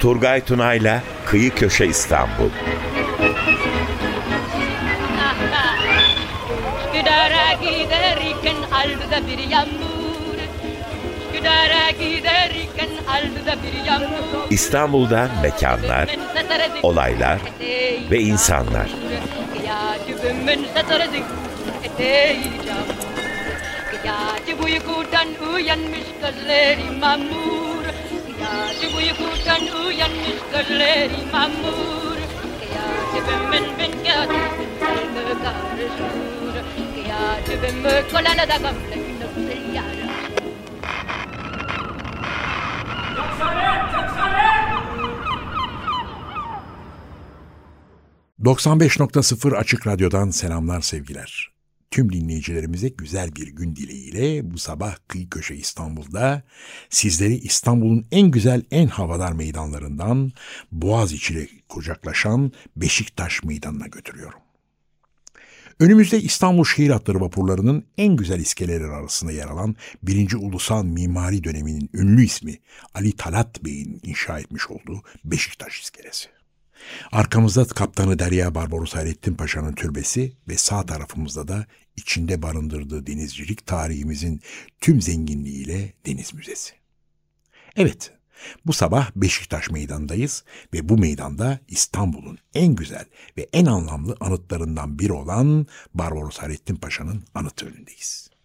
Turgay Tunay'la Kıyı Köşe İstanbul. Üsküdar'a giderken aldı bir yağmur Üsküdar'a giderken aldı bir yağmur İstanbul'da mekanlar, olaylar ve insanlar. Gece uykudan uyanmış gözleri mamur. Gece uykudan uyanmış gözleri mamur. Ben ben gece karışır ben kolana da gamle yara 95.0 Açık Radyo'dan selamlar sevgiler. Tüm dinleyicilerimize güzel bir gün dileğiyle bu sabah Kıyı Köşe İstanbul'da sizleri İstanbul'un en güzel en havadar meydanlarından Boğaziçi ile kucaklaşan Beşiktaş Meydanı'na götürüyorum. Önümüzde İstanbul Şehir Hatları vapurlarının en güzel iskeleleri arasında yer alan 1. Ulusal Mimari Dönemi'nin ünlü ismi Ali Talat Bey'in inşa etmiş olduğu Beşiktaş iskelesi. Arkamızda kaptanı Derya Barbaros Hayrettin Paşa'nın türbesi ve sağ tarafımızda da içinde barındırdığı denizcilik tarihimizin tüm zenginliğiyle Deniz Müzesi. Evet, bu sabah Beşiktaş Meydanı'ndayız ve bu meydanda İstanbul'un en güzel ve en anlamlı anıtlarından biri olan Barbaros Hayrettin Paşa'nın anıtı önündeyiz.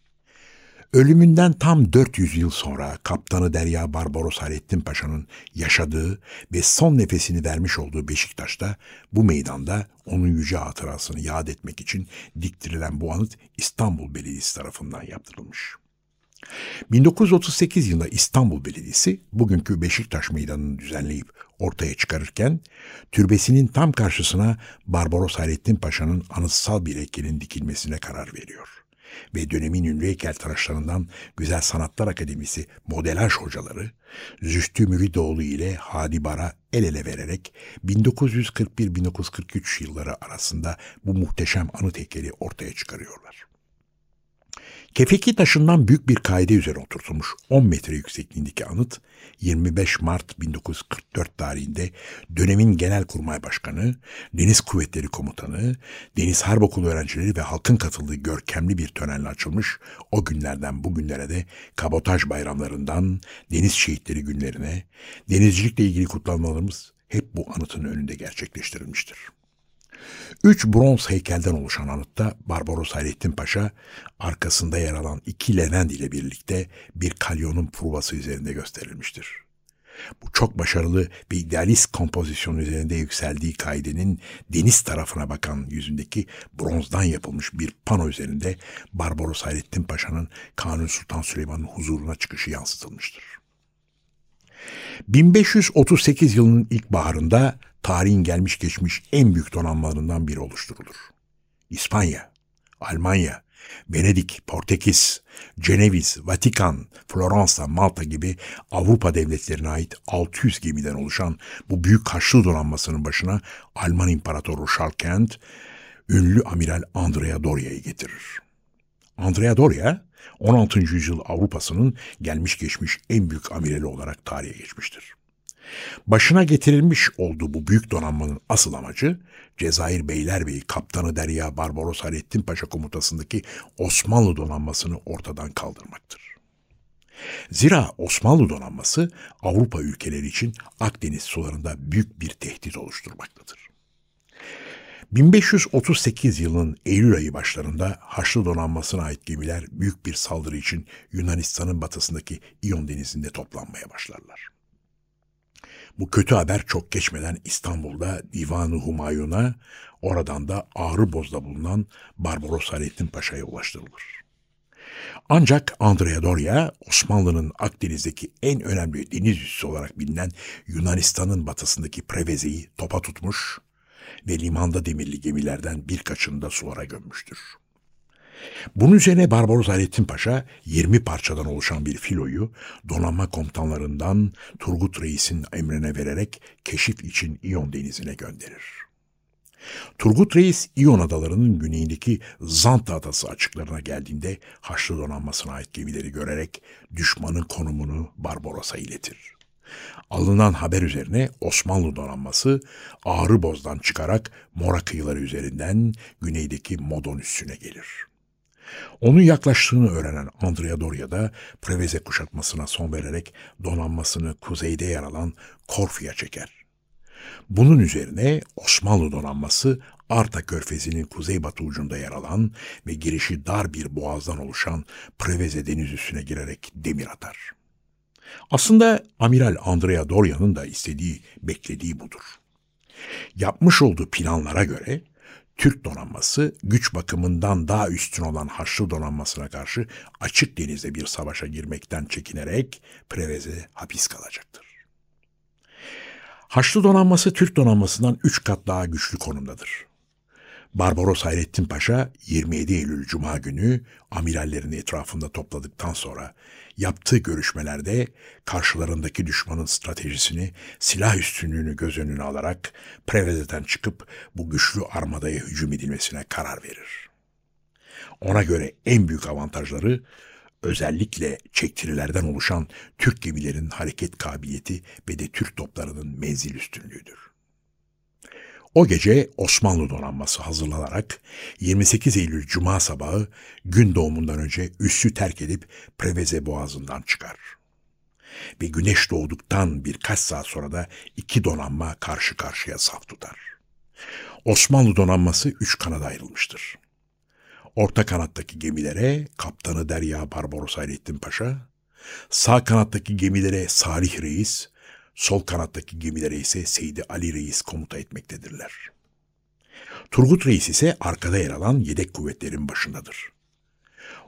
Ölümünden tam 400 yıl sonra kaptanı Derya Barbaros Hayrettin Paşa'nın yaşadığı ve son nefesini vermiş olduğu Beşiktaş'ta bu meydanda onun yüce hatırasını yad etmek için diktirilen bu anıt İstanbul Belediyesi tarafından yaptırılmış. 1938 yılında İstanbul Belediyesi bugünkü Beşiktaş Meydanı'nı düzenleyip ortaya çıkarırken türbesinin tam karşısına Barbaros Hayrettin Paşa'nın anıtsal bir heykelin dikilmesine karar veriyor ve dönemin ünlü heykeltıraşlarından Güzel Sanatlar Akademisi modelaj hocaları Zühtü Müridoğlu ile Hadi Bar'a el ele vererek 1941-1943 yılları arasında bu muhteşem anıt heykeli ortaya çıkarıyorlar. Kefeki taşından büyük bir kaide üzerine oturtulmuş 10 metre yüksekliğindeki anıt 25 Mart 1944 tarihinde dönemin Genelkurmay Başkanı, Deniz Kuvvetleri Komutanı, Deniz Harp Okulu öğrencileri ve halkın katıldığı görkemli bir törenle açılmış. O günlerden bugünlere de kabotaj bayramlarından deniz şehitleri günlerine, denizcilikle ilgili kutlamalarımız hep bu anıtın önünde gerçekleştirilmiştir. Üç bronz heykelden oluşan anıtta Barbaros Hayrettin Paşa arkasında yer alan iki Levent ile birlikte bir kalyonun provası üzerinde gösterilmiştir. Bu çok başarılı ve idealist kompozisyon üzerinde yükseldiği kaidenin deniz tarafına bakan yüzündeki bronzdan yapılmış bir pano üzerinde Barbaros Hayrettin Paşa'nın Kanuni Sultan Süleyman'ın huzuruna çıkışı yansıtılmıştır. 1538 yılının ilk baharında tarihin gelmiş geçmiş en büyük donanmalarından biri oluşturulur. İspanya, Almanya, Venedik, Portekiz, Ceneviz, Vatikan, Floransa, Malta gibi Avrupa devletlerine ait 600 gemiden oluşan bu büyük Haçlı donanmasının başına Alman İmparatoru Schalkent, ünlü amiral Andrea Doria'yı getirir. Andrea Doria, 16. yüzyıl Avrupa'sının gelmiş geçmiş en büyük amirali olarak tarihe geçmiştir. Başına getirilmiş olduğu bu büyük donanmanın asıl amacı Cezayir Beylerbeyi Kaptanı Derya Barbaros Hayrettin Paşa komutasındaki Osmanlı donanmasını ortadan kaldırmaktır. Zira Osmanlı donanması Avrupa ülkeleri için Akdeniz sularında büyük bir tehdit oluşturmaktadır. 1538 yılının Eylül ayı başlarında Haçlı donanmasına ait gemiler büyük bir saldırı için Yunanistan'ın batısındaki İyon denizinde toplanmaya başlarlar. Bu kötü haber çok geçmeden İstanbul'da Divan-ı Humayun'a, oradan da Ağrıboz'da bulunan Barbaros Hayrettin Paşa'ya ulaştırılır. Ancak Andrea Doria, Osmanlı'nın Akdeniz'deki en önemli deniz üssü olarak bilinen Yunanistan'ın batısındaki Preveze'yi topa tutmuş ve limanda demirli gemilerden birkaçını da sulara gömmüştür. Bunun üzerine Barbaros Hayrettin Paşa 20 parçadan oluşan bir filoyu donanma komutanlarından Turgut Reis'in emrine vererek keşif için İyon denizine gönderir. Turgut Reis İyon adalarının güneyindeki Zanta adası açıklarına geldiğinde Haçlı donanmasına ait gemileri görerek düşmanın konumunu Barbaros'a iletir. Alınan haber üzerine Osmanlı donanması Ağrıboz'dan çıkarak Mora kıyıları üzerinden güneydeki Modon üssüne gelir. Onun yaklaştığını öğrenen Andrea Doria da Preveze kuşatmasına son vererek donanmasını kuzeyde yer alan Korfu'ya çeker. Bunun üzerine Osmanlı donanması Arta Körfezi'nin kuzeybatı ucunda yer alan ve girişi dar bir boğazdan oluşan Preveze deniz üssüne girerek demir atar. Aslında Amiral Andrea Doria'nın da istediği, beklediği budur. Yapmış olduğu planlara göre Türk donanması güç bakımından daha üstün olan Haçlı donanmasına karşı açık denizde bir savaşa girmekten çekinerek Preveze hapis kalacaktır. Haçlı donanması Türk donanmasından üç kat daha güçlü konumdadır. Barbaros Hayrettin Paşa 27 Eylül Cuma günü amirallerin etrafında topladıktan sonra yaptığı görüşmelerde karşılarındaki düşmanın stratejisini, silah üstünlüğünü göz önüne alarak Preveze'den çıkıp bu güçlü armadaya hücum edilmesine karar verir. Ona göre en büyük avantajları özellikle çektirilerden oluşan Türk gemilerinin hareket kabiliyeti ve de Türk toplarının menzil üstünlüğüdür. O gece Osmanlı donanması hazırlanarak 28 Eylül Cuma sabahı gün doğumundan önce üssü terk edip Preveze Boğazı'ndan çıkar. Ve güneş doğduktan birkaç saat sonra da iki donanma karşı karşıya saf tutar. Osmanlı donanması üç kanada ayrılmıştır. Orta kanattaki gemilere kaptanı Derya Barbaros Hayrettin Paşa, sağ kanattaki gemilere Salih Reis, sol kanattaki gemilere ise Seydi Ali Reis komuta etmektedirler. Turgut Reis ise arkada yer alan yedek kuvvetlerin başındadır.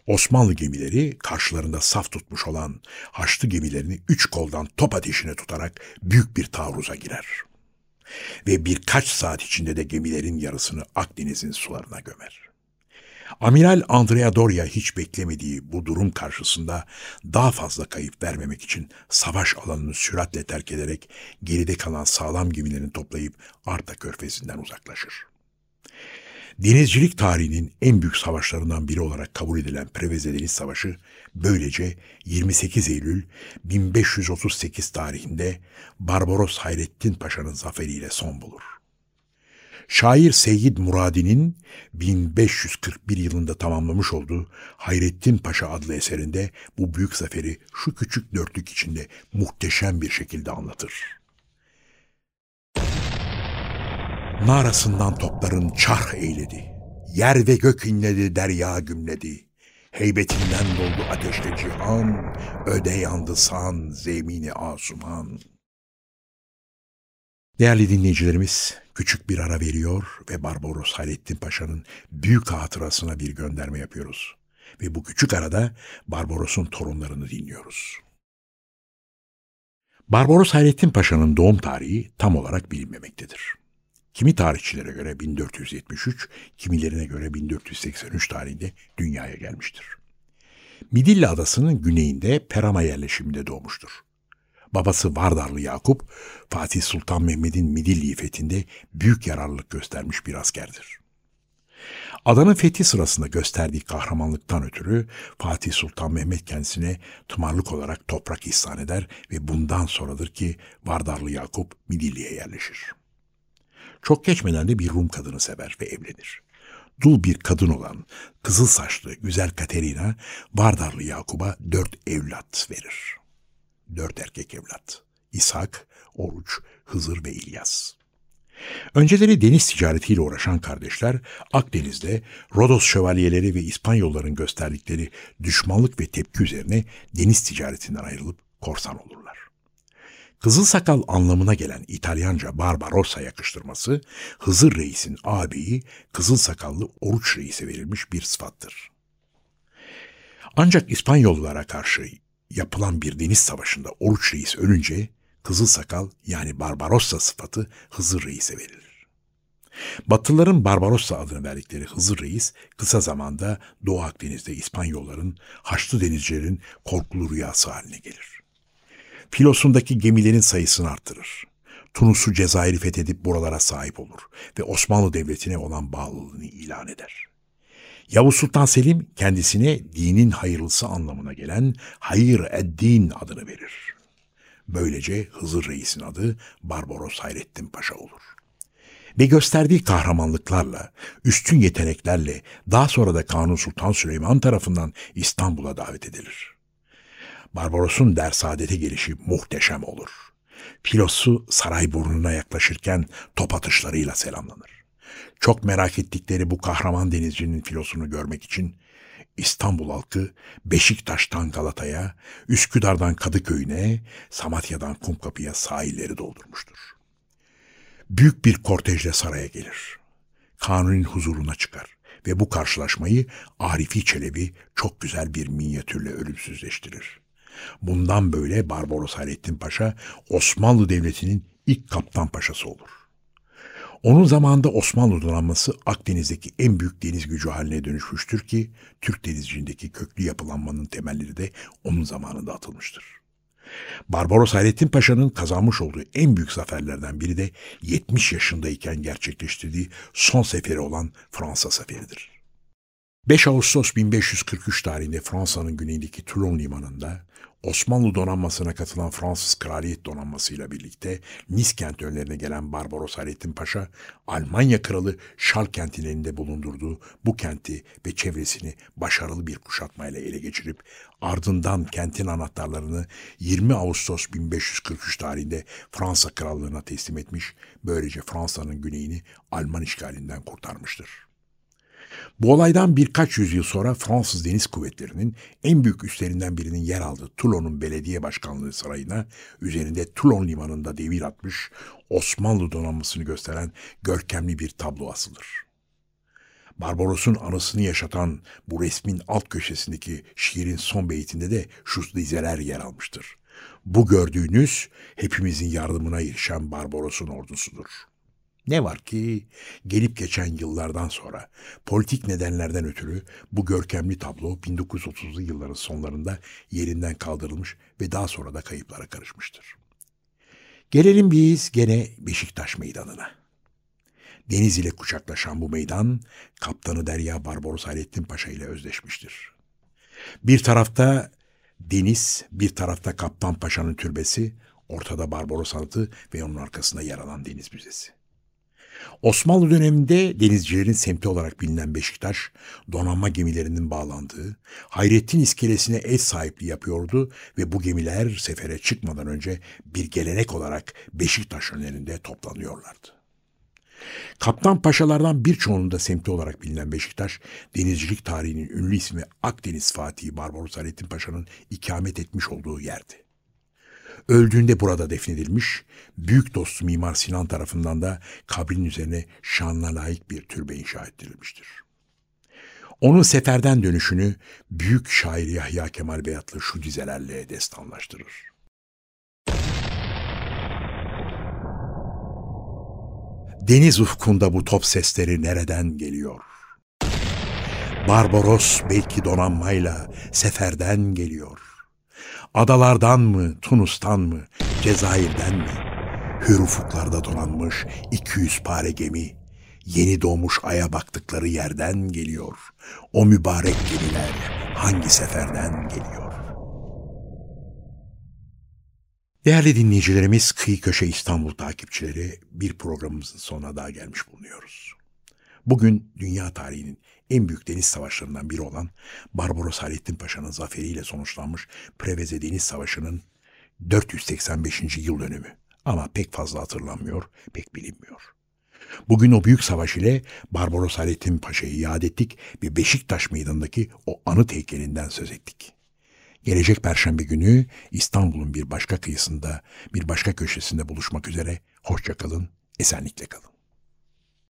Osmanlı gemileri karşılarında saf tutmuş olan Haçlı gemilerini üç koldan top ateşine tutarak büyük bir taarruza girer. Ve birkaç saat içinde de gemilerin yarısını Akdeniz'in sularına gömer. Amiral Andrea Doria hiç beklemediği bu durum karşısında daha fazla kayıp vermemek için savaş alanını süratle terk ederek geride kalan sağlam gemilerini toplayıp Arta Körfezi'nden uzaklaşır. Denizcilik tarihinin en büyük savaşlarından biri olarak kabul edilen Preveze Deniz Savaşı böylece 28 Eylül 1538 tarihinde Barbaros Hayrettin Paşa'nın zaferiyle son bulur. Şair Seyyid Muradi'nin 1541 yılında tamamlamış olduğu Hayrettin Paşa adlı eserinde bu büyük zaferi şu küçük dörtlük içinde muhteşem bir şekilde anlatır. Narasından topların çarh eyledi. Yer ve gök inledi, derya gümledi. Heybetinden doldu ateşte cihan, öde yandı san, zemini asuman. Değerli dinleyicilerimiz, küçük bir ara veriyor ve Barbaros Hayrettin Paşa'nın büyük hatırasına bir gönderme yapıyoruz. Ve bu küçük arada Barbaros'un torunlarını dinliyoruz. Barbaros Hayrettin Paşa'nın doğum tarihi tam olarak bilinmemektedir. Kimi tarihçilere göre 1473, kimilerine göre 1483 tarihinde dünyaya gelmiştir. Midilli adasının güneyinde Perama yerleşiminde doğmuştur. Babası Vardarlı Yakup, Fatih Sultan Mehmet'in Midilli fethinde büyük yararlılık göstermiş bir askerdir. Adanın fethi sırasında gösterdiği kahramanlıktan ötürü Fatih Sultan Mehmet kendisine tımarlık olarak toprak ihsan eder ve bundan sonradır ki Vardarlı Yakup Midilli'ye yerleşir. Çok geçmeden de bir Rum kadını sever ve evlenir. Dul bir kadın olan kızıl saçlı güzel Katerina Vardarlı Yakup'a dört evlat verir dört erkek evlat. İshak, Oruç, Hızır ve İlyas. Önceleri deniz ticaretiyle uğraşan kardeşler Akdeniz'de Rodos şövalyeleri ve İspanyolların gösterdikleri düşmanlık ve tepki üzerine deniz ticaretinden ayrılıp korsan olurlar. Kızıl sakal anlamına gelen İtalyanca Barbarossa yakıştırması Hızır Reis'in ağabeyi Kızıl Sakallı Oruç Reis'e verilmiş bir sıfattır. Ancak İspanyollara karşı yapılan bir deniz savaşında Oruç Reis ölünce Kızıl Sakal yani Barbarossa sıfatı Hızır Reis'e verilir. Batılıların Barbarossa adını verdikleri Hızır Reis kısa zamanda Doğu Akdeniz'de İspanyolların, Haçlı denizcilerin korkulu rüyası haline gelir. Filosundaki gemilerin sayısını artırır. Tunus'u Cezayir'i fethedip buralara sahip olur ve Osmanlı Devleti'ne olan bağlılığını ilan eder. Yavuz Sultan Selim kendisine dinin hayırlısı anlamına gelen Hayır Eddin adını verir. Böylece Hızır Reis'in adı Barbaros Hayrettin Paşa olur. Ve gösterdiği kahramanlıklarla, üstün yeteneklerle daha sonra da Kanun Sultan Süleyman tarafından İstanbul'a davet edilir. Barbaros'un dersadete gelişi muhteşem olur. Filosu saray burnuna yaklaşırken top atışlarıyla selamlanır. Çok merak ettikleri bu kahraman denizcinin filosunu görmek için İstanbul halkı Beşiktaş'tan Galata'ya, Üsküdar'dan Kadıköy'üne, Samatya'dan Kumkapı'ya sahilleri doldurmuştur. Büyük bir kortejle saraya gelir. Kanuni'nin huzuruna çıkar ve bu karşılaşmayı Arifi Çelebi çok güzel bir minyatürle ölümsüzleştirir. Bundan böyle Barbaros Hayrettin Paşa Osmanlı Devleti'nin ilk kaptan paşası olur. Onun zamanında Osmanlı donanması Akdeniz'deki en büyük deniz gücü haline dönüşmüştür ki Türk denizciliğindeki köklü yapılanmanın temelleri de onun zamanında atılmıştır. Barbaros Hayrettin Paşa'nın kazanmış olduğu en büyük zaferlerden biri de 70 yaşındayken gerçekleştirdiği son seferi olan Fransa seferidir. 5 Ağustos 1543 tarihinde Fransa'nın güneyindeki Toulon limanında Osmanlı donanmasına katılan Fransız Kraliyet donanmasıyla birlikte Nis kent önlerine gelen Barbaros Hayrettin Paşa, Almanya kralı Şal kentinin elinde bulundurduğu bu kenti ve çevresini başarılı bir kuşatmayla ele geçirip ardından kentin anahtarlarını 20 Ağustos 1543 tarihinde Fransa krallığına teslim etmiş, böylece Fransa'nın güneyini Alman işgalinden kurtarmıştır. Bu olaydan birkaç yüzyıl sonra Fransız Deniz Kuvvetleri'nin en büyük üslerinden birinin yer aldığı Toulon'un belediye başkanlığı sarayına üzerinde Toulon limanında devir atmış Osmanlı donanmasını gösteren görkemli bir tablo asılır. Barbaros'un anısını yaşatan bu resmin alt köşesindeki şiirin son beytinde de şu dizeler yer almıştır. Bu gördüğünüz hepimizin yardımına erişen Barbaros'un ordusudur.'' Ne var ki gelip geçen yıllardan sonra politik nedenlerden ötürü bu görkemli tablo 1930'lu yılların sonlarında yerinden kaldırılmış ve daha sonra da kayıplara karışmıştır. Gelelim biz gene Beşiktaş Meydanı'na. Deniz ile kucaklaşan bu meydan kaptanı Derya Barbaros Hayrettin Paşa ile özleşmiştir. Bir tarafta deniz, bir tarafta Kaptan Paşa'nın türbesi, ortada Barbaros anıtı ve onun arkasında yer alan Deniz Müzesi. Osmanlı döneminde denizcilerin semti olarak bilinen Beşiktaş, donanma gemilerinin bağlandığı, Hayrettin iskelesine ev sahipliği yapıyordu ve bu gemiler sefere çıkmadan önce bir gelenek olarak Beşiktaş önlerinde toplanıyorlardı. Kaptan paşalardan birçoğunun da semti olarak bilinen Beşiktaş, denizcilik tarihinin ünlü ismi Akdeniz Fatihi Barbaros Hayrettin Paşa'nın ikamet etmiş olduğu yerdi. Öldüğünde burada defnedilmiş, büyük dostu Mimar Sinan tarafından da kabrin üzerine şanla layık bir türbe inşa ettirilmiştir. Onun seferden dönüşünü büyük şair Yahya Kemal Beyatlı şu dizelerle destanlaştırır. Deniz ufkunda bu top sesleri nereden geliyor? Barbaros belki donanmayla seferden geliyor. Adalardan mı, Tunus'tan mı, Cezayir'den mi? Hür ufuklarda donanmış 200 pare gemi, yeni doğmuş aya baktıkları yerden geliyor. O mübarek gemiler hangi seferden geliyor? Değerli dinleyicilerimiz, Kıyı Köşe İstanbul takipçileri bir programımızın sonuna daha gelmiş bulunuyoruz. Bugün dünya tarihinin en büyük deniz savaşlarından biri olan Barbaros Hayrettin Paşa'nın zaferiyle sonuçlanmış Preveze Deniz Savaşı'nın 485. yıl dönümü. Ama pek fazla hatırlanmıyor, pek bilinmiyor. Bugün o büyük savaş ile Barbaros Hayrettin Paşa'yı yad ettik ve Beşiktaş meydanındaki o anıt heykelinden söz ettik. Gelecek Perşembe günü İstanbul'un bir başka kıyısında, bir başka köşesinde buluşmak üzere. Hoşçakalın, esenlikle kalın.